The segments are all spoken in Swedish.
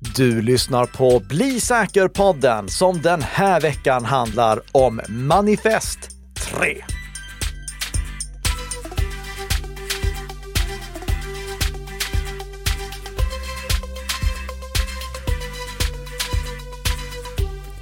Du lyssnar på Bli säker-podden som den här veckan handlar om Manifest 3.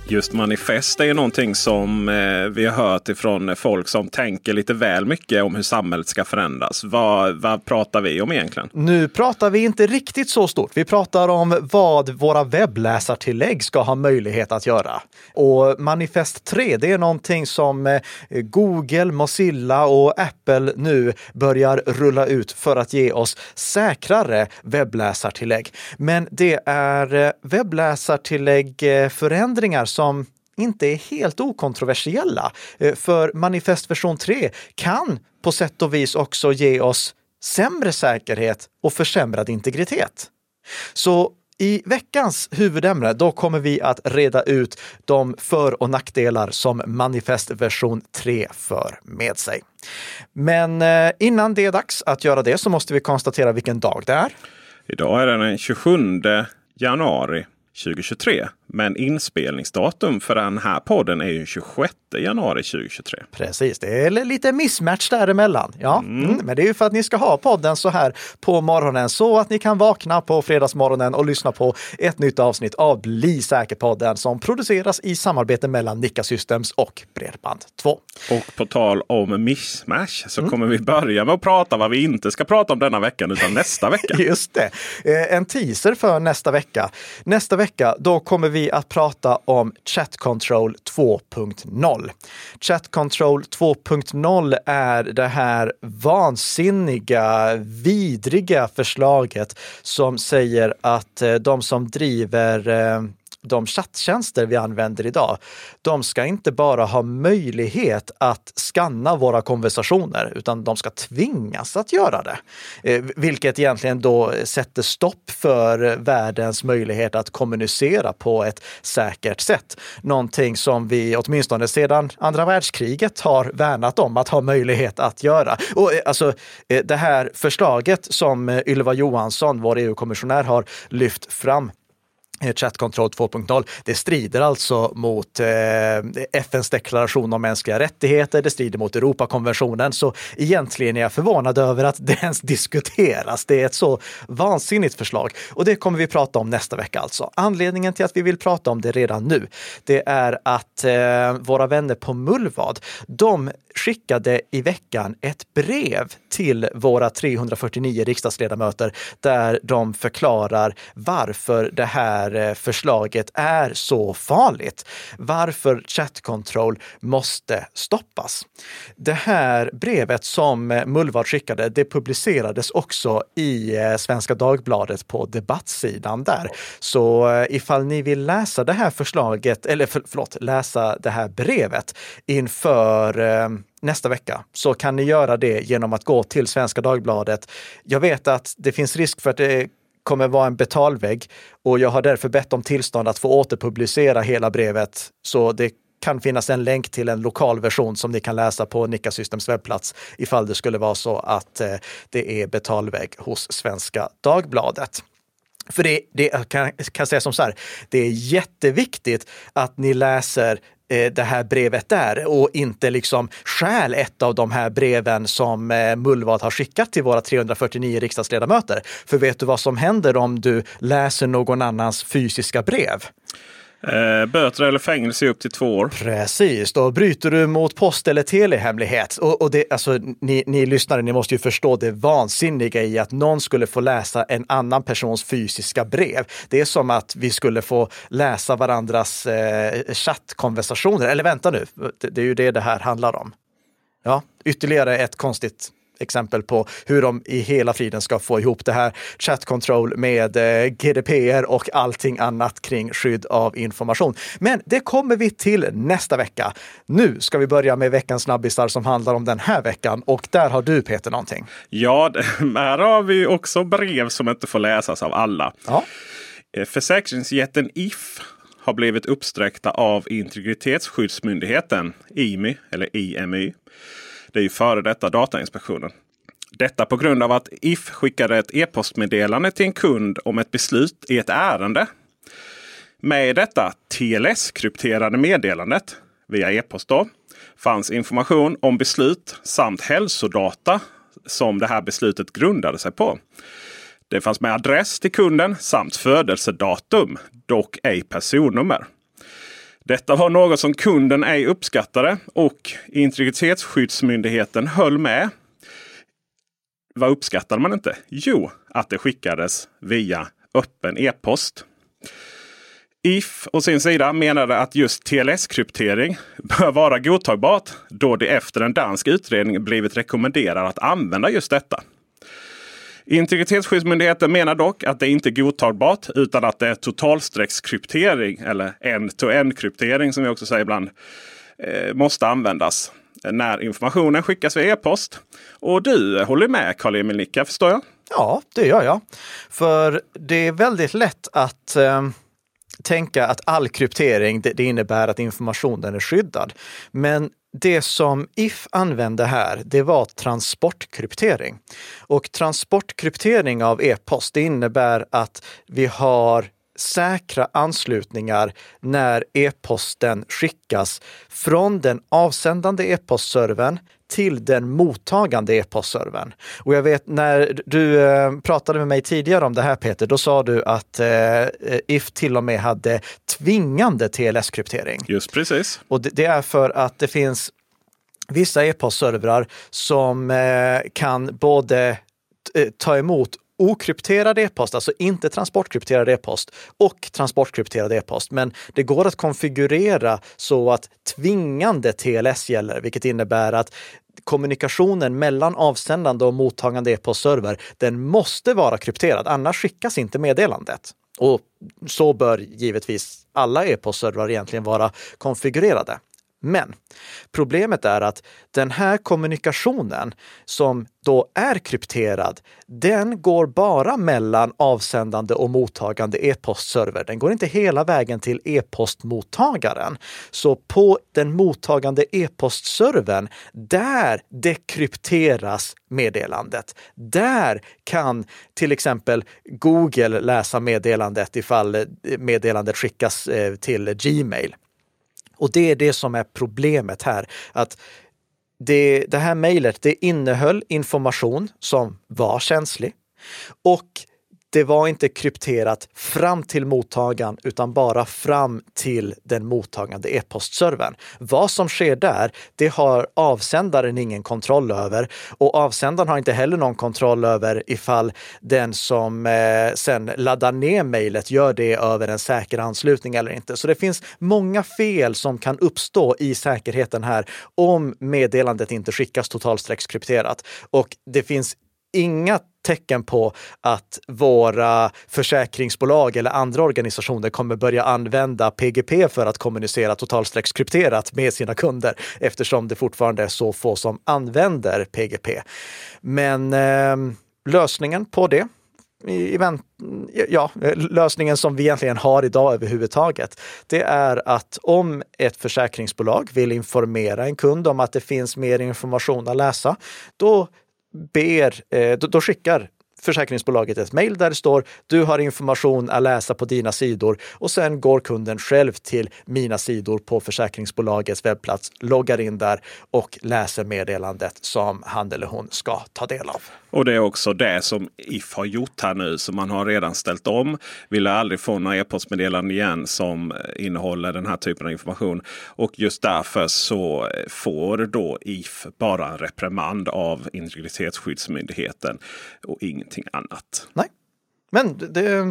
Just manifest är ju någonting som eh, vi har hört ifrån folk som tänker lite väl mycket om hur samhället ska förändras. Vad, vad pratar vi om egentligen? Nu pratar vi inte riktigt så stort. Vi pratar om vad våra webbläsartillägg ska ha möjlighet att göra. Och Manifest 3, det är någonting som eh, Google, Mozilla och Apple nu börjar rulla ut för att ge oss säkrare webbläsartillägg. Men det är eh, webbläsartillägg eh, förändringar som inte är helt okontroversiella. Eh, för Manifest version 3 kan på sätt och vis också ge oss sämre säkerhet och försämrad integritet. Så i veckans huvudämne, då kommer vi att reda ut de för och nackdelar som Manifest version 3 för med sig. Men eh, innan det är dags att göra det så måste vi konstatera vilken dag det är. Idag är det den 27 januari 2023. Men inspelningsdatum för den här podden är ju 26 januari 2023. Precis, det är lite mismatch däremellan. Ja, mm. men det är ju för att ni ska ha podden så här på morgonen så att ni kan vakna på fredagsmorgonen och lyssna på ett nytt avsnitt av Bli säker-podden som produceras i samarbete mellan Nika Systems och Bredband2. Och på tal om mismatch så kommer vi börja med att prata vad vi inte ska prata om denna veckan utan nästa vecka. Just det. Eh, En teaser för nästa vecka. Nästa vecka, då kommer vi att prata om Chat Control 2.0. Chat Control 2.0 är det här vansinniga, vidriga förslaget som säger att eh, de som driver eh, de chatttjänster vi använder idag, de ska inte bara ha möjlighet att skanna våra konversationer, utan de ska tvingas att göra det. Eh, Vilket egentligen då sätter stopp för världens möjlighet att kommunicera på ett säkert sätt. Någonting som vi åtminstone sedan andra världskriget har värnat om att ha möjlighet att göra. Och eh, alltså, eh, det här förslaget som eh, Ylva Johansson, vår EU-kommissionär, har lyft fram Eh, Chatkontroll Chat Control 2.0. Det strider alltså mot eh, FNs deklaration om mänskliga rättigheter. Det strider mot Europakonventionen. Så egentligen är jag förvånad över att det ens diskuteras. Det är ett så vansinnigt förslag och det kommer vi prata om nästa vecka alltså. Anledningen till att vi vill prata om det redan nu, det är att eh, våra vänner på Mullvad, de skickade i veckan ett brev till våra 349 riksdagsledamöter där de förklarar varför det här eh, förslaget är så farligt. Varför chat control måste stoppas. Det här brevet som Mullvard Mullvad skickade, det publicerades också i eh, Svenska Dagbladet på debattsidan där. Så ifall ni vill läsa det här förslaget, eller för, förlåt, läsa det här brevet inför eh, nästa vecka så kan ni göra det genom att gå till Svenska Dagbladet. Jag vet att det finns risk för att det kommer vara en betalvägg och jag har därför bett om tillstånd att få återpublicera hela brevet. Så det kan finnas en länk till en lokal version som ni kan läsa på Nikka Systems webbplats ifall det skulle vara så att eh, det är betalvägg hos Svenska Dagbladet. För det, det kan, kan säga som så här, det är jätteviktigt att ni läser Eh, det här brevet där och inte liksom stjäl ett av de här breven som eh, Mullvad har skickat till våra 349 riksdagsledamöter. För vet du vad som händer om du läser någon annans fysiska brev? Eh, böter eller fängelse i upp till två år. Precis, då bryter du mot post eller telehemlighet. Och, och det, alltså, ni, ni lyssnare, ni måste ju förstå det vansinniga i att någon skulle få läsa en annan persons fysiska brev. Det är som att vi skulle få läsa varandras eh, chattkonversationer. Eller vänta nu, det, det är ju det det här handlar om. Ja, ytterligare ett konstigt exempel på hur de i hela friden ska få ihop det här chat control med eh, GDPR och allting annat kring skydd av information. Men det kommer vi till nästa vecka. Nu ska vi börja med veckans snabbisar som handlar om den här veckan och där har du Peter någonting. Ja, här har vi också brev som inte får läsas av alla. Ja. Eh, Försäkringsjätten If har blivit uppsträckta av Integritetsskyddsmyndigheten, IMY, eller IMY. Det är ju före detta Datainspektionen. Detta på grund av att If skickade ett e-postmeddelande till en kund om ett beslut i ett ärende Med detta TLS-krypterade meddelandet via e-post då, fanns information om beslut samt hälsodata som det här beslutet grundade sig på. Det fanns med adress till kunden samt födelsedatum, dock ej personnummer. Detta var något som kunden ej uppskattade och Integritetsskyddsmyndigheten höll med. Vad uppskattade man inte? Jo, att det skickades via öppen e-post. If å sin sida menade att just TLS-kryptering bör vara godtagbart då det efter en dansk utredning blivit rekommenderad att använda just detta. Integritetsskyddsmyndigheten menar dock att det inte är godtagbart utan att det är totalstreckskryptering eller end-to-end kryptering som vi också säger ibland eh, måste användas när informationen skickas via e-post. Och du håller med Karl-Emil Nicka förstår jag? Ja, det gör jag. För det är väldigt lätt att eh, tänka att all kryptering det, det innebär att informationen är skyddad. Men det som If använde här, det var transportkryptering. Och transportkryptering av e-post, det innebär att vi har säkra anslutningar när e-posten skickas från den avsändande e-postservern till den mottagande e-postservern. Och jag vet när du eh, pratade med mig tidigare om det här Peter, då sa du att eh, If till och med hade tvingande TLS-kryptering. Just precis. Och det, det är för att det finns vissa e-postservrar som eh, kan både eh, ta emot okrypterad e-post, alltså inte transportkrypterad e-post och transportkrypterad e-post. Men det går att konfigurera så att tvingande TLS gäller, vilket innebär att kommunikationen mellan avsändande och mottagande e-postserver, den måste vara krypterad, annars skickas inte meddelandet. Och så bör givetvis alla e-postservrar egentligen vara konfigurerade. Men problemet är att den här kommunikationen som då är krypterad, den går bara mellan avsändande och mottagande e-postserver. Den går inte hela vägen till e-postmottagaren. Så på den mottagande e-postservern, där dekrypteras meddelandet. Där kan till exempel Google läsa meddelandet ifall meddelandet skickas eh, till Gmail. Och det är det som är problemet här. Att det, det här mejlet, det innehöll information som var känslig och det var inte krypterat fram till mottagaren utan bara fram till den mottagande e-postservern. Vad som sker där, det har avsändaren ingen kontroll över och avsändaren har inte heller någon kontroll över ifall den som eh, sen laddar ner mejlet gör det över en säker anslutning eller inte. Så det finns många fel som kan uppstå i säkerheten här om meddelandet inte skickas totalstreckskrypterat. Och det finns inga tecken på att våra försäkringsbolag eller andra organisationer kommer börja använda PGP för att kommunicera totalstreckskrypterat med sina kunder eftersom det fortfarande är så få som använder PGP. Men eh, lösningen på det event, ja, lösningen som vi egentligen har idag överhuvudtaget, det är att om ett försäkringsbolag vill informera en kund om att det finns mer information att läsa, då ber, eh, då, då skickar försäkringsbolaget ett mejl där det står du har information att läsa på dina sidor och sen går kunden själv till mina sidor på försäkringsbolagets webbplats, loggar in där och läser meddelandet som han eller hon ska ta del av. Och det är också det som If har gjort här nu. Så man har redan ställt om. Vill aldrig få några e-postmeddelanden igen som eh, innehåller den här typen av information. Och just därför så eh, får då If bara en reprimand av Integritetsskyddsmyndigheten och ingenting annat. Nej, men det,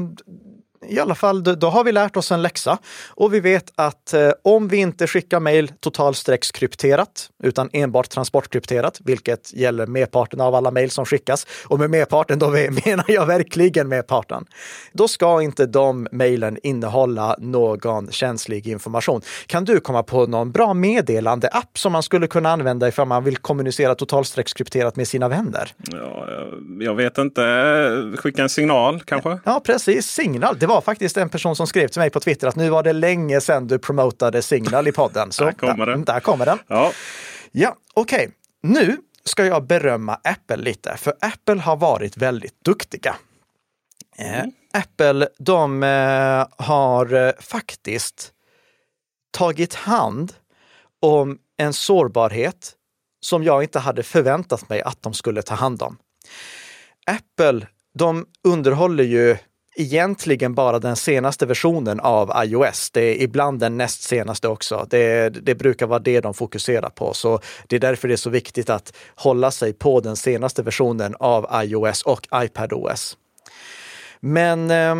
i alla fall, då har vi lärt oss en läxa och vi vet att eh, om vi inte skickar mejl totalstreckskrypterat utan enbart transportkrypterat, vilket gäller merparten av alla mejl som skickas, och med merparten då menar jag verkligen merparten, då ska inte de mejlen innehålla någon känslig information. Kan du komma på någon bra meddelande-app som man skulle kunna använda ifall man vill kommunicera totalstreckskrypterat med sina vänner? Ja, jag vet inte. Skicka en signal kanske? Ja, precis. Signal. Det var faktiskt en person som skrev till mig på Twitter att nu var det länge sedan du promotade Signal i podden. Så där kommer den. Där kommer den. Ja, ja okej. Okay. Nu ska jag berömma Apple lite, för Apple har varit väldigt duktiga. Eh, mm. Apple, de eh, har eh, faktiskt tagit hand om en sårbarhet som jag inte hade förväntat mig att de skulle ta hand om. Apple, de underhåller ju egentligen bara den senaste versionen av iOS. Det är ibland den näst senaste också. Det, det, brukar vara det de fokuserar på. Så det är därför det är så viktigt att hålla sig på den senaste versionen av iOS och iPadOS. Men eh,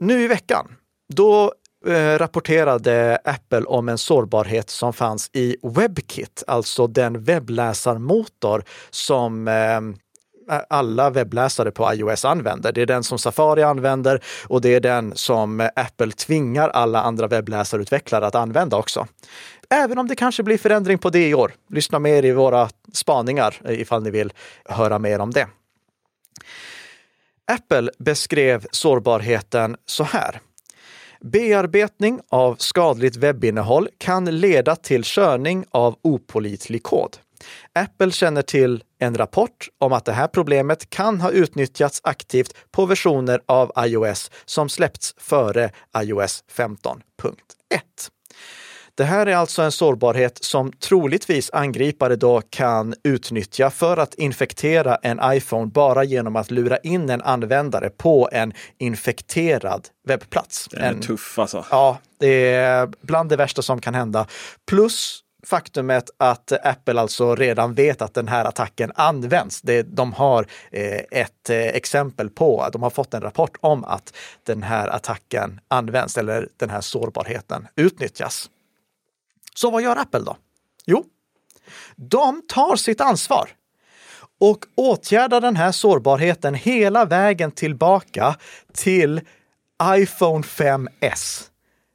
nu i veckan, då eh, rapporterade Apple om en sårbarhet som fanns i WebKit, alltså den webbläsarmotor som eh, Eh, alla webbläsare på iOS använder. Det är den som Safari använder och det är den som Apple tvingar alla andra webbläsarutvecklare att använda också. Även om det kanske blir förändring på det i år. Lyssna mer i våra spaningar eh, ifall ni vill höra mer om det. Apple beskrev sårbarheten så här. Bearbetning av skadligt webbinnehåll kan leda till körning av opolitlig kod. Apple känner till en rapport om att det här problemet kan ha utnyttjats aktivt på versioner av iOS som släppts före iOS 15.1. Det här är alltså en sårbarhet som troligtvis angripare då kan utnyttja för att infektera en iPhone bara genom att lura in en användare på en infekterad webbplats. Den är en, tuff alltså. Ja, det är bland det värsta som kan hända. Plus faktumet att Apple alltså redan vet att den här attacken används. de har eh, ett eh, exempel på, att de har fått en rapport om att den här attacken används eller den här sårbarheten utnyttjas. Så vad gör Apple då? Jo, de tar sitt ansvar och åtgärdar den här sårbarheten hela vägen tillbaka till iPhone 5S.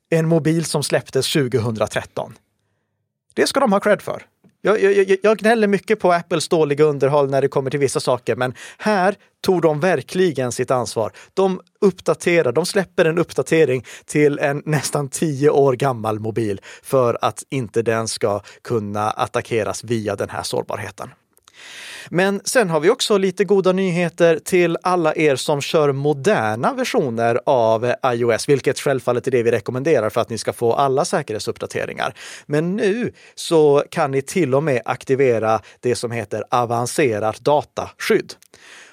En mobil som släpptes 2013. Det ska de ha cred för. Jag, jag, jag gnäller mycket på Apples dåliga underhåll när det kommer till vissa saker, men här tog de verkligen sitt ansvar. De uppdaterar, de släpper en uppdatering till en nästan tio år gammal mobil för att inte den ska kunna attackeras via den här sårbarheten. Men sen har vi också lite goda nyheter till alla er som kör moderna versioner av iOS, vilket självfallet är det vi rekommenderar för att ni ska få alla säkerhetsuppdateringar. Men nu så kan ni till och med aktivera det som heter avancerat dataskydd.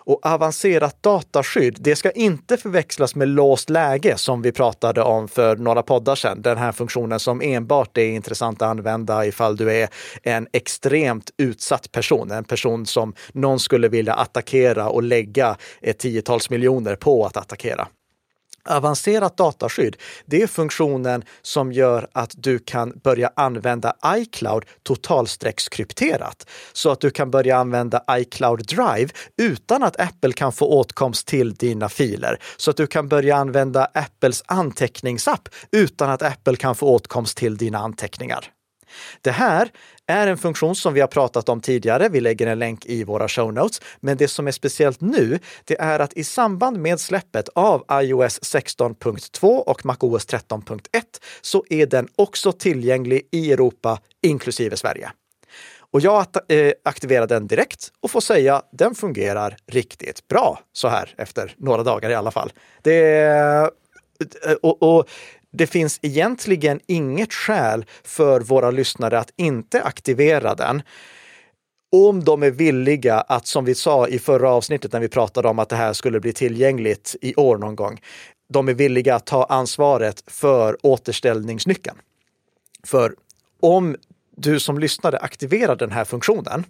Och avancerat dataskydd, det ska inte förväxlas med låst läge som vi pratade om för några poddar sedan. Den här funktionen som enbart är intressant att använda ifall du är en extremt utsatt person, en person som någon skulle vilja attackera och lägga ett tiotals miljoner på att attackera. Avancerat dataskydd, det är funktionen som gör att du kan börja använda iCloud totalstreckskrypterat. Så att du kan börja använda iCloud Drive utan att Apple kan få åtkomst till dina filer. Så att du kan börja använda Apples anteckningsapp utan att Apple kan få åtkomst till dina anteckningar. Det här är en funktion som vi har pratat om tidigare. Vi lägger en länk i våra show notes. Men det som är speciellt nu, det är att i samband med släppet av iOS 16.2 och MacOS 13.1 så är den också tillgänglig i Europa, inklusive Sverige. Och jag eh, aktiverar den direkt och får säga den fungerar riktigt bra så här efter några dagar i alla fall. Det, eh, och, och det finns egentligen inget skäl för våra lyssnare att inte aktivera den om de är villiga att, som vi sa i förra avsnittet när vi pratade om att det här skulle bli tillgängligt i år någon gång, de är villiga att ta ansvaret för återställningsnyckeln. För om du som lyssnare aktiverar den här funktionen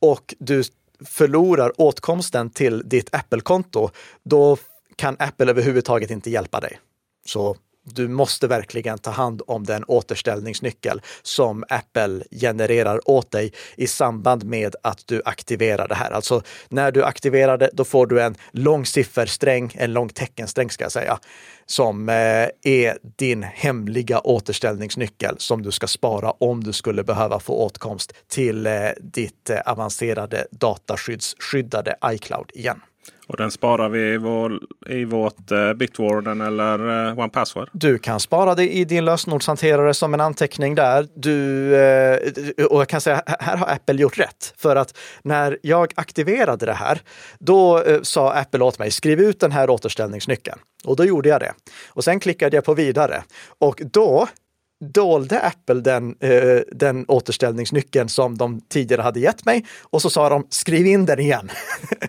och du förlorar åtkomsten till ditt Apple-konto, då kan Apple överhuvudtaget inte hjälpa dig. Så du måste verkligen ta hand om den återställningsnyckel som Apple genererar åt dig i samband med att du aktiverar det här. Alltså när du aktiverar det, då får du en lång siffersträng, en lång teckensträng ska jag säga, som eh, är din hemliga återställningsnyckel som du ska spara om du skulle behöva få åtkomst till eh, ditt eh, avancerade dataskyddsskyddade iCloud igen. Och den sparar vi i, vår, i vårt eh, Bitwarden eller eh, OnePassword? Du kan spara det i din lösenordshanterare som en anteckning där. Du, eh, och jag kan säga, här har Apple gjort rätt. För att när jag aktiverade det här, då eh, sa Apple åt mig, skriv ut den här återställningsnyckeln. Och då gjorde jag det. Och sen klickade jag på vidare. Och då dolde Apple den, eh, den återställningsnyckeln som de tidigare hade gett mig och så sa de skriv in den igen.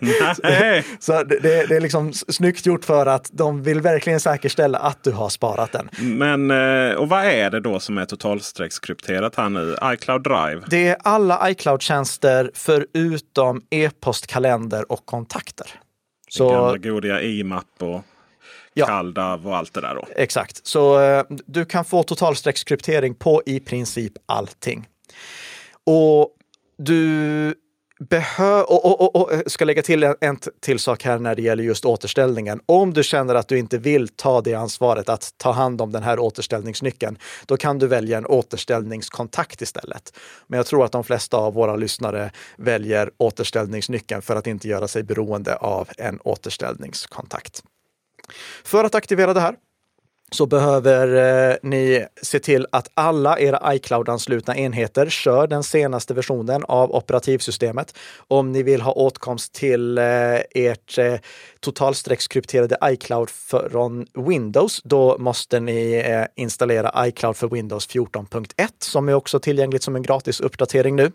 så det, det, är liksom snyggt gjort för att de vill verkligen säkerställa att du har sparat den. Men eh, och vad är det då som är totalstreckskrypterat här nu? iCloud Drive? Det är alla iCloud-tjänster förutom e-post, kalender och kontakter. Så, gamla godiga IMAP och ja. CalDAV och allt det där. Då. Exakt, så eh, du kan få totalstreckskryptering på i princip allting. Och du behöver, och, och, och, och, ska lägga till en, en till sak här när det gäller just återställningen. Om du känner att du inte vill ta det ansvaret att ta hand om den här återställningsnyckeln, då kan du välja en återställningskontakt istället. Men jag tror att de flesta av våra lyssnare väljer återställningsnyckeln för att inte göra sig beroende av en återställningskontakt. För att aktivera det här så behöver eh, ni se till att alla era iCloud-anslutna enheter kör den senaste versionen av operativsystemet. Om ni vill ha åtkomst till eh, ert eh, totalstreckskrypterade iCloud från Windows, då måste ni eh, installera iCloud för Windows 14.1 som är också tillgängligt som en gratis uppdatering nu.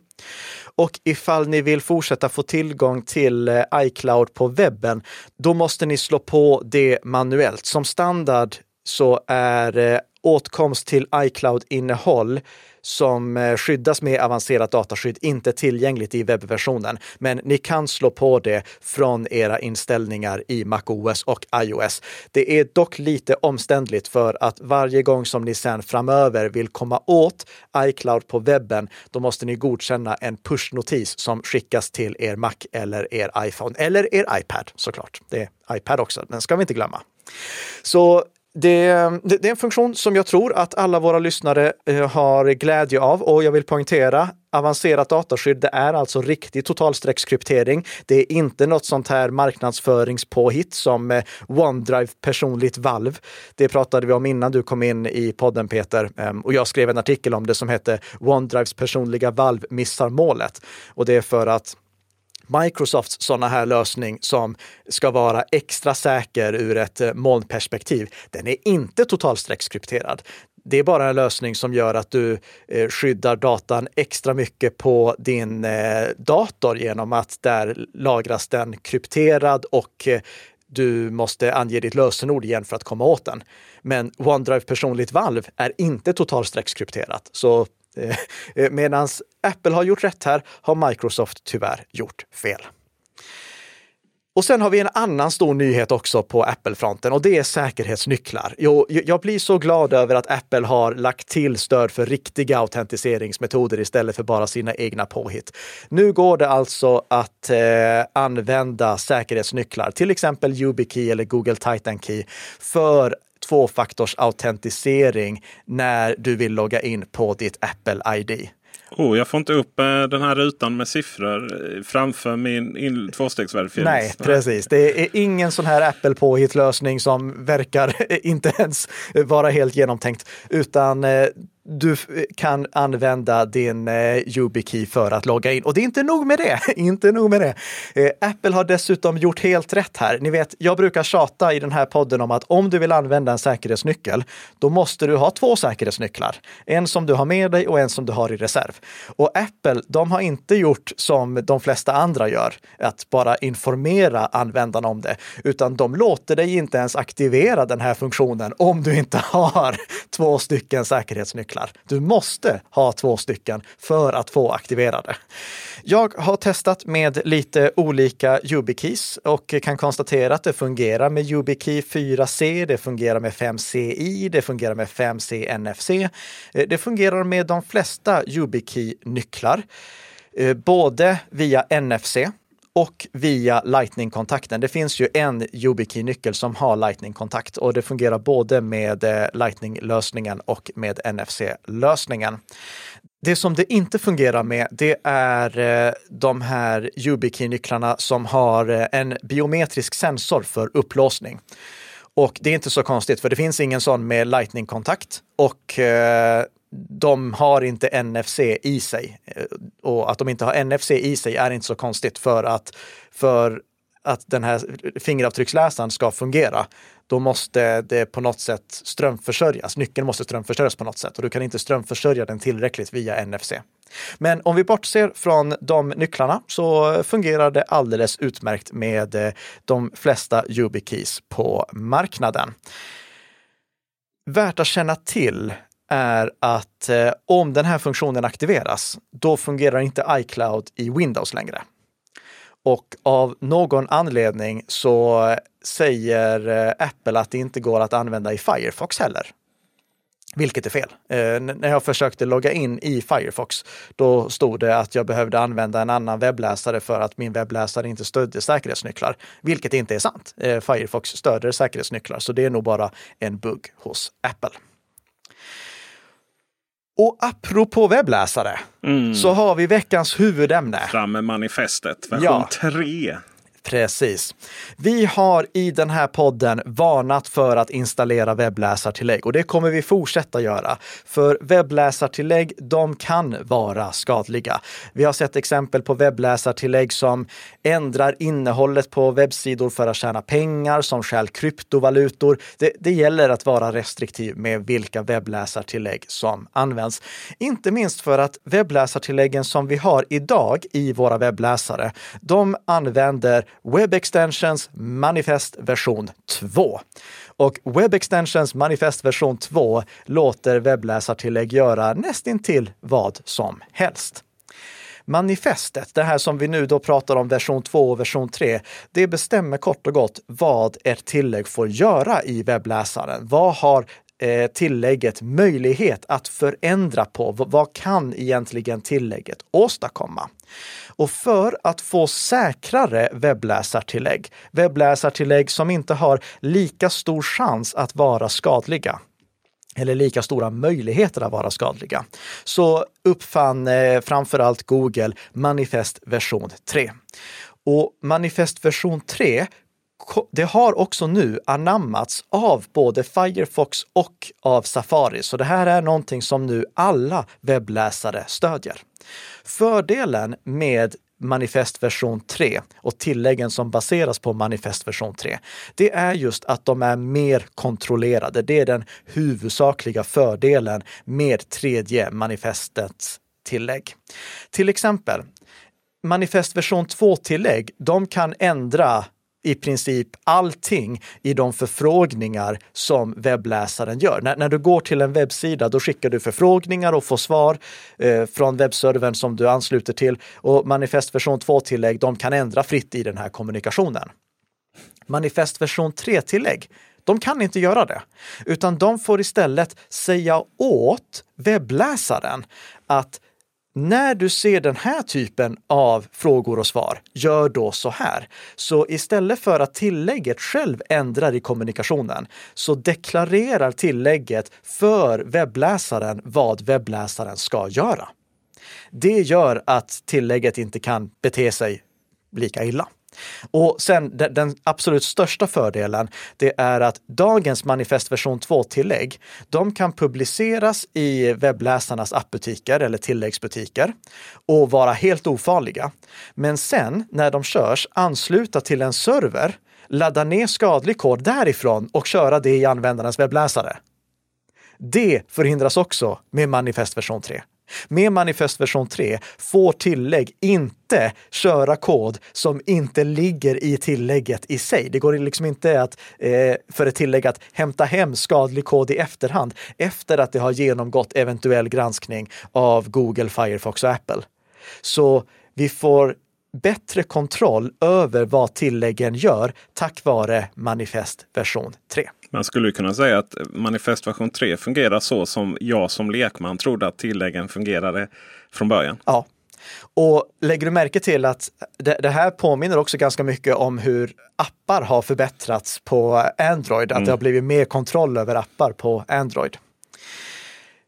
Och ifall ni vill fortsätta få tillgång till eh, iCloud på webben, då måste ni slå på det manuellt. Som standard så är eh, åtkomst till iCloud-innehåll som eh, skyddas med avancerat dataskydd inte tillgängligt i webbversionen. Men ni kan slå på det från era inställningar i MacOS och iOS. Det är dock lite omständligt för att varje gång som ni sen framöver vill komma åt iCloud på webben, då måste ni godkänna en pushnotis som skickas till er Mac eller er iPhone eller er iPad såklart. Det är iPad också, den ska vi inte glömma. Så det, det, det, är en funktion som jag tror att alla våra lyssnare eh, har glädje av och jag vill poängtera avancerat dataskydd. Det är alltså riktig totalstreckskryptering. Det är inte något sånt här marknadsföringspåhitt som eh, OneDrive personligt valv. Det pratade vi om innan du kom in i podden Peter ehm, och jag skrev en artikel om det som hette OneDrives personliga valv missar målet. Och det är för att Microsofts sådana här lösning som ska vara extra säker ur ett eh, molnperspektiv, den är inte totalstreckskrypterad. Det är bara en lösning som gör att du eh, skyddar datan extra mycket på din eh, dator genom att där lagras den krypterad och du måste ange ditt lösenord igen för att komma åt den. Men OneDrive personligt valv är inte totalstreckskrypterat. Så Eh, eh, Medan Apple har gjort rätt här har Microsoft tyvärr gjort fel. Och sen har vi en annan stor nyhet också på Apple-fronten och det är säkerhetsnycklar. Jo, jag blir så glad över att Apple har lagt till stöd för riktiga autentiseringsmetoder istället för bara sina egna påhitt. Nu går det alltså att eh, använda säkerhetsnycklar, till exempel YubiKey eller Google Titan Key, för tvåfaktorsautentisering när du vill logga in på ditt Apple ID. Oh, jag får inte upp eh, den här rutan med siffror eh, framför min tvåstegsverifiering. Nej, precis. Det är ingen sån här Apple påhittlösning som verkar inte ens vara helt genomtänkt, utan eh, du kan använda din eh, YubiKey för att logga in. Och det är inte nog med det. inte nog med det. Eh, Apple har dessutom gjort helt rätt här. Ni vet, jag brukar tjata i den här podden om att om du vill använda en säkerhetsnyckel, då måste du ha två säkerhetsnycklar. En som du har med dig och en som du har i reserv. Och Apple, de har inte gjort som de flesta andra gör, att bara informera användarna om det, utan de låter dig inte ens aktivera den här funktionen om du inte har två stycken säkerhetsnycklar nycklar. Du måste ha två stycken för att få aktivera det. Jag har testat med lite olika YubiKeys och kan konstatera att det fungerar med YubiKey 4C, det fungerar med 5CI, det fungerar med 5C NFC. Eh, det fungerar med de flesta YubiKey-nycklar, eh, både via NFC och via Lightning-kontakten. Det finns ju en YubiKey-nyckel som har Lightning-kontakt och det fungerar både med eh, Lightning-lösningen och med NFC-lösningen. Det som det inte fungerar med, det är eh, de här YubiKey-nycklarna som har eh, en biometrisk sensor för upplåsning. Och det är inte så konstigt, för det finns ingen sån med Lightning-kontakt och de har inte NFC i sig. Eh, och att de inte har NFC i sig är inte så konstigt för att, för att den här fingeravtrycksläsaren ska fungera då måste det på något sätt strömförsörjas. Nyckeln måste strömförsörjas på något sätt och du kan inte strömförsörja den tillräckligt via NFC. Men om vi bortser från de nycklarna så fungerar det alldeles utmärkt med eh, de flesta YubiKeys på marknaden. Värt att känna till är att eh, om den här funktionen aktiveras, då fungerar inte iCloud i Windows längre. Och av någon anledning så säger eh, Apple att det inte går att använda i Firefox heller. Vilket är fel. Eh, när jag försökte logga in i Firefox, då stod det att jag behövde använda en annan webbläsare för att min webbläsare inte stödde säkerhetsnycklar. Vilket inte är sant. Eh, Firefox stöder säkerhetsnycklar, så det är nog bara en bugg hos Apple. Och apropå webbläsare mm. så har vi veckans huvudämne. Fram med manifestet, version ja. Precis. Vi har i den här podden varnat för att installera webbläsartillägg och det kommer vi fortsätta göra. För webbläsartillägg, de kan vara skadliga. Vi har sett exempel på webbläsartillägg som ändrar innehållet på webbsidor för att tjäna pengar, som stjäl kryptovalutor. Det, det gäller att vara restriktiv med vilka webbläsartillägg som används. Inte minst för att webbläsartilläggen som vi har idag i våra webbläsare, de använder Web Extensions Manifest version 2. Och Web Extensions Manifest version 2 låter webbläsartillägg göra nästintill vad som helst. Manifestet, det här som vi nu då pratar om version 2 och version 3, det bestämmer kort och gott vad ett tillägg får göra i webbläsaren. Vad har eh, tillägget möjlighet att förändra på? Vad kan egentligen tillägget åstadkomma? Och för att få säkrare webbläsartillägg, webbläsartillägg som inte har lika stor chans att vara skadliga, eller lika stora möjligheter att vara skadliga, så uppfann eh, framförallt Google Manifest version 3. Och Manifest version 3 det har också nu anammats av både Firefox och av Safari. Så det här är någonting som nu alla webbläsare stödjer. Fördelen med Manifest version 3 och tilläggen som baseras på Manifest version 3, det är just att de är mer kontrollerade. Det är den huvudsakliga fördelen med tredje manifestets tillägg. Till exempel, Manifest version 2-tillägg, de kan ändra i princip allting i de förfrågningar som webbläsaren gör. När, när du går till en webbsida, då skickar du förfrågningar och får svar eh, från webbservern som du ansluter till. Och Manifest version 2-tillägg, de kan ändra fritt i den här kommunikationen. Manifest version 3-tillägg, de kan inte göra det, utan de får istället säga åt webbläsaren att när du ser den här typen av frågor och svar, gör då så här. Så istället för att tillägget själv ändrar i kommunikationen så deklarerar tillägget för webbläsaren vad webbläsaren ska göra. Det gör att tillägget inte kan bete sig lika illa. Och sen den, den, absolut största fördelen, det är att dagens manifest version 2-tillägg, de kan publiceras i webbläsarnas appbutiker eller tilläggsbutiker och vara helt ofarliga. Men sen när de körs, ansluta till en server, ladda ner skadlig kod därifrån och köra det i användarens webbläsare. Det förhindras också med manifest version 3. Med manifest version 3 får tillägg inte köra kod som inte ligger i tillägget i sig. Det går liksom inte att, eh, för ett tillägg att hämta hem skadlig kod i efterhand efter att det har genomgått eventuell granskning av Google, Firefox och Apple. Så vi får bättre kontroll över vad tilläggen gör tack vare manifest version 3. Man skulle kunna säga att manifest version 3 fungerar så som jag som lekman trodde att tilläggen fungerade från början. Ja. Och lägger du märke till att det, det, här påminner också ganska mycket om hur appar har förbättrats på Android, att mm. det har blivit mer kontroll över appar på Android.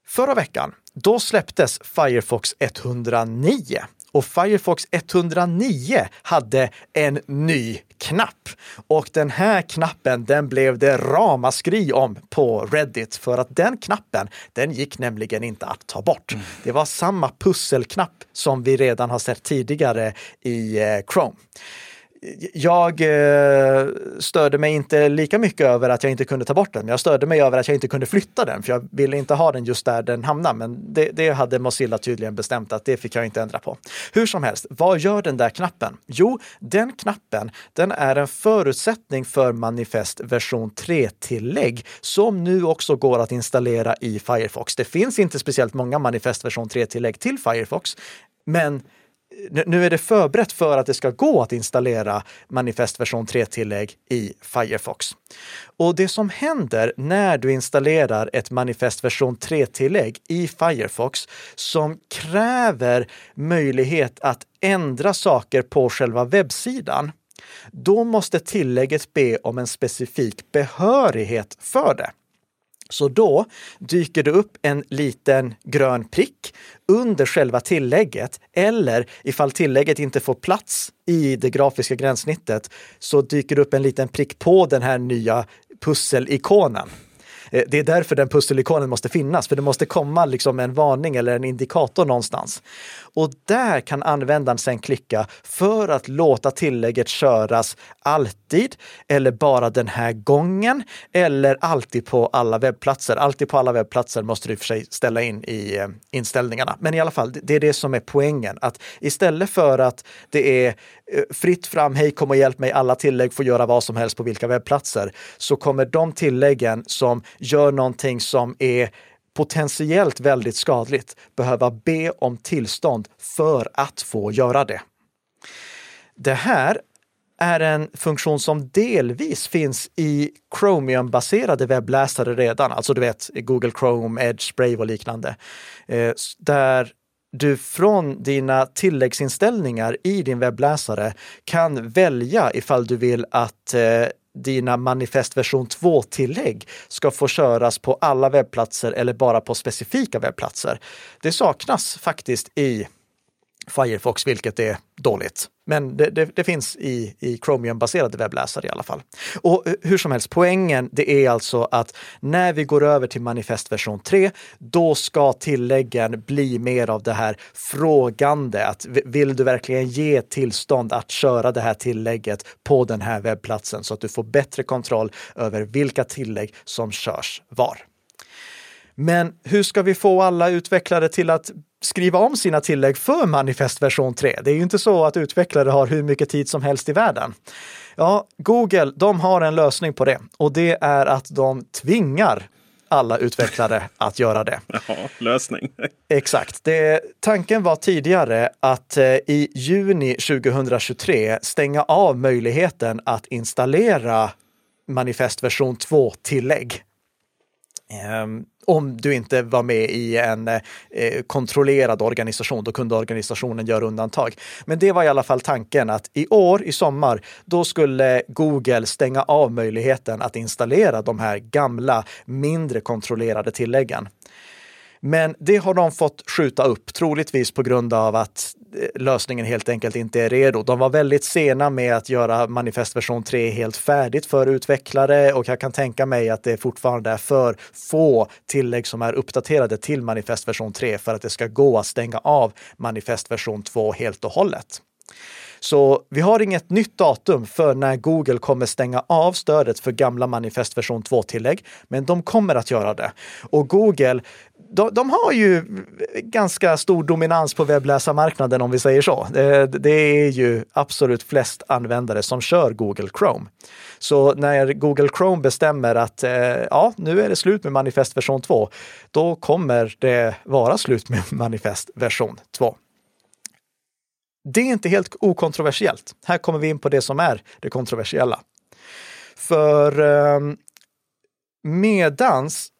Förra veckan då släpptes Firefox 109 och Firefox 109 hade en ny knapp. Och den här knappen, den blev det ramaskri om på Reddit för att den knappen, den gick nämligen inte att ta bort. Mm. Det var samma pusselknapp som vi redan har sett tidigare i eh, Chrome jag eh, störde mig inte lika mycket över att jag inte kunde ta bort den. Jag störde mig över att jag inte kunde flytta den, för jag ville inte ha den just där den hamnar. Men det, det, hade Mozilla tydligen bestämt att det fick jag inte ändra på. Hur som helst, vad gör den där knappen? Jo, den knappen, den är en förutsättning för Manifest version 3-tillägg som nu också går att installera i Firefox. Det finns inte speciellt många Manifest version 3-tillägg till Firefox, men nu är det förberett för att det ska gå att installera Manifest version 3-tillägg i Firefox. Och det som händer när du installerar ett Manifest version 3-tillägg i Firefox som kräver möjlighet att ändra saker på själva webbsidan, då måste tillägget be om en specifik behörighet för det. Så då dyker det upp en liten grön prick under själva tillägget eller ifall tillägget inte får plats i det grafiska gränssnittet så dyker det upp en liten prick på den här nya pusselikonen. Eh, det är därför den pusselikonen måste finnas, för det måste komma liksom en varning eller en indikator någonstans. Och där kan användaren sen klicka för att låta tillägget köras alltid eller bara den här gången eller alltid på alla webbplatser. Alltid på alla webbplatser måste du för sig ställa in i eh, inställningarna. Men i alla fall, det är det som är poängen. Att istället för att det är eh, fritt fram, hej kom och hjälp mig, alla tillägg får göra vad som helst på vilka webbplatser, så kommer de tilläggen som gör någonting som är potentiellt väldigt skadligt behöva be om tillstånd för att få göra det. Det här är en funktion som delvis finns i Chromium-baserade webbläsare redan, alltså du vet Google Chrome, Edge, Brave och liknande. Eh, där du från dina tilläggsinställningar i din webbläsare kan välja ifall du vill att eh, dina manifest version 2-tillägg ska få köras på alla webbplatser eller bara på specifika webbplatser. Det saknas faktiskt i Firefox, vilket är dåligt. Men det, det, det finns i, i Chromium-baserade webbläsare i alla fall. Och eh, hur som helst, poängen det är alltså att när vi går över till manifest version 3, då ska tilläggen bli mer av det här frågande. Att vill du verkligen ge tillstånd att köra det här tillägget på den här webbplatsen så att du får bättre kontroll över vilka tillägg som körs var. Men hur ska vi få alla utvecklare till att skriva om sina tillägg för Manifest version 3? Det är ju inte så att utvecklare har hur mycket tid som helst i världen. Ja, Google, de har en lösning på det och det är att de tvingar alla utvecklare att göra det. Ja, lösning. Exakt. Det, tanken var tidigare att eh, i juni 2023 stänga av möjligheten att installera Manifest version 2-tillägg. Um, Ehm, om du inte var med i en eh, kontrollerad organisation, då kunde organisationen göra undantag. Men det var i alla fall tanken att i år, i sommar, då skulle Google stänga av möjligheten att installera de här gamla, mindre kontrollerade tilläggen. Men det har de fått skjuta upp, troligtvis på grund av att eh, lösningen helt enkelt inte är redo. De var väldigt sena med att göra manifest version 3 helt färdigt för utvecklare och jag kan tänka mig att det fortfarande är för få tillägg som är uppdaterade till manifest version 3 för att det ska gå att stänga av manifest version 2 helt och hållet. Så vi har inget nytt datum för när Google kommer stänga av stödet för gamla manifest version 2-tillägg, men de kommer att göra det. Och Google de, de, har ju ganska stor dominans på webbläsarmarknaden om vi säger så. Det, det, är ju absolut flest användare som kör Google Chrome. Så när Google Chrome bestämmer att eh, ja, nu är det slut med Manifest version 2, då kommer det vara slut med Manifest version 2. Det är inte helt okontroversiellt. Här kommer vi in på det som är det kontroversiella. För eh, medans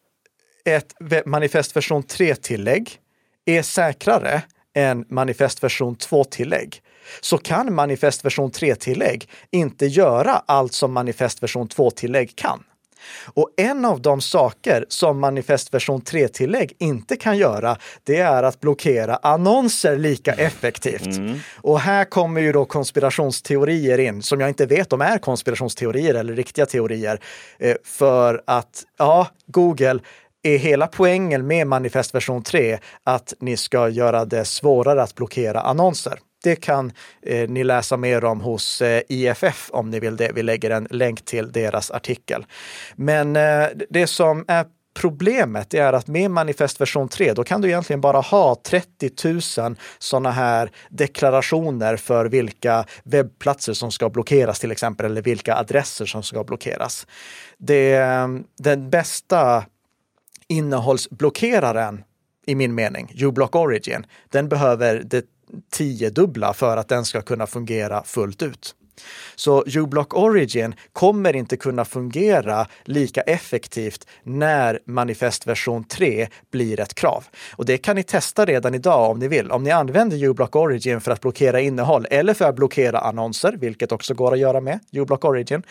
ett manifest version 3-tillägg är säkrare än manifest version 2-tillägg så kan manifest version 3-tillägg inte göra allt som manifest version 2-tillägg kan. Och en av de saker som manifest version 3-tillägg inte kan göra, det är att blockera annonser lika effektivt. Mm. Och här kommer ju då konspirationsteorier in, som jag inte vet om är konspirationsteorier eller riktiga teorier. Eh, för att, ja, Google är hela poängen med manifest version 3 att ni ska göra det svårare att blockera annonser. Det kan eh, ni läsa mer om hos eh, IFF om ni vill det. Vi lägger en länk till deras artikel. Men eh, det som är Problemet är att med manifest version 3, då kan du egentligen bara ha 30 000 sådana här deklarationer för vilka webbplatser som ska blockeras till exempel, eller vilka adresser som ska blockeras. Det, eh, den bästa innehållsblockeraren i min mening, uBlock Origin, den behöver det tiodubbla för att den ska kunna fungera fullt ut. Så uBlock Origin kommer inte kunna fungera lika effektivt när manifest version 3 blir ett krav. Och det kan ni testa redan idag om ni vill. Om ni använder uBlock Origin för att blockera innehåll eller för att blockera annonser, vilket också går att göra med uBlock Origin,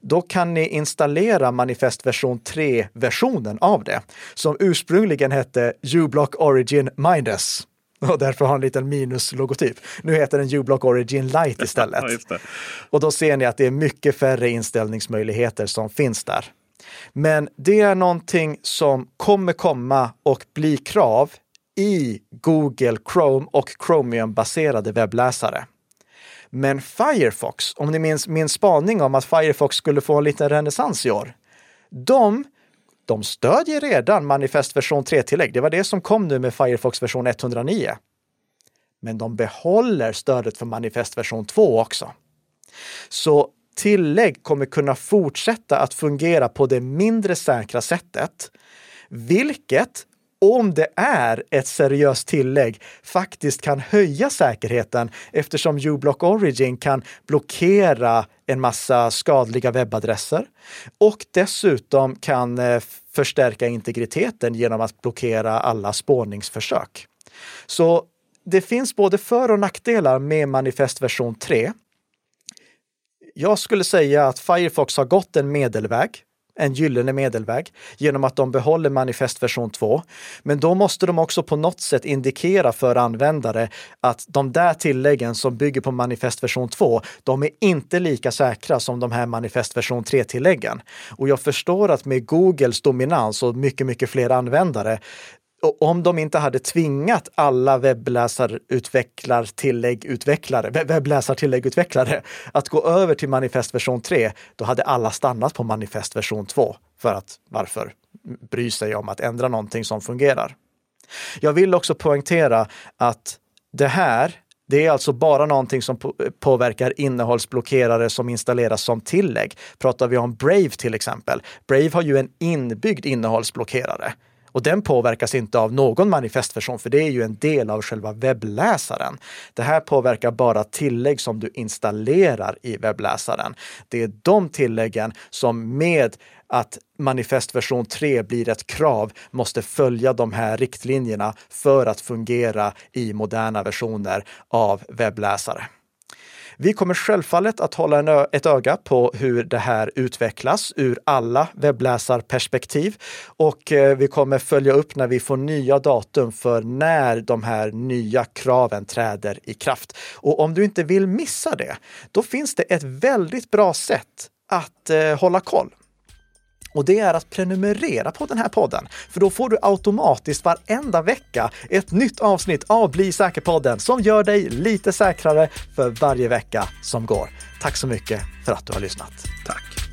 då kan ni installera manifest version 3-versionen av det, som ursprungligen hette uBlock Origin Minus och därför har en liten minus-logotyp. Nu heter den uBlock Origin Lite istället. ja, och då ser ni att det är mycket färre inställningsmöjligheter som finns där. Men det är någonting som kommer komma och bli krav i Google Chrome och Chromium-baserade webbläsare. Men Firefox, om ni minns min spaning om att Firefox skulle få en liten renässans i år, de de stödjer redan manifest version 3-tillägg. Det var det som kom nu med Firefox version 109. Men de behåller stödet för manifest version 2 också. Så tillägg kommer kunna fortsätta att fungera på det mindre säkra sättet, vilket om det är ett seriöst tillägg, faktiskt kan höja säkerheten eftersom uBlock Origin kan blockera en massa skadliga webbadresser och dessutom kan eh, förstärka integriteten genom att blockera alla spårningsförsök. Så det finns både för och nackdelar med manifest version 3. Jag skulle säga att Firefox har gått en medelväg en gyllene medelväg genom att de behåller manifest version 2. Men då måste de också på något sätt indikera för användare att de där tilläggen som bygger på manifest version 2, de är inte lika säkra som de här manifest version 3-tilläggen. Och jag förstår att med Googles dominans och mycket, mycket fler användare om de inte hade tvingat alla webbläsarutvecklartilläggutvecklare, webbläsartilläggutvecklare att gå över till manifest version 3, då hade alla stannat på manifest version 2. För att varför bry sig om att ändra någonting som fungerar? Jag vill också poängtera att det här det är alltså bara någonting som påverkar innehållsblockerare som installeras som tillägg. Pratar vi om Brave till exempel. Brave har ju en inbyggd innehållsblockerare. Och den påverkas inte av någon manifestversion, för det är ju en del av själva webbläsaren. Det här påverkar bara tillägg som du installerar i webbläsaren. Det är de tilläggen som med att manifestversion 3 blir ett krav måste följa de här riktlinjerna för att fungera i moderna versioner av webbläsare. Vi kommer självfallet att hålla ett öga på hur det här utvecklas ur alla webbläsarperspektiv och eh, vi kommer följa upp när vi får nya datum för när de här nya kraven träder i kraft. Och om du inte vill missa det, då finns det ett väldigt bra sätt att eh, hålla koll. Och det är att prenumerera på den här podden. För då får du automatiskt varenda vecka ett nytt avsnitt av Bli säker-podden som gör dig lite säkrare för varje vecka som går. Tack så mycket för att du har lyssnat. Tack!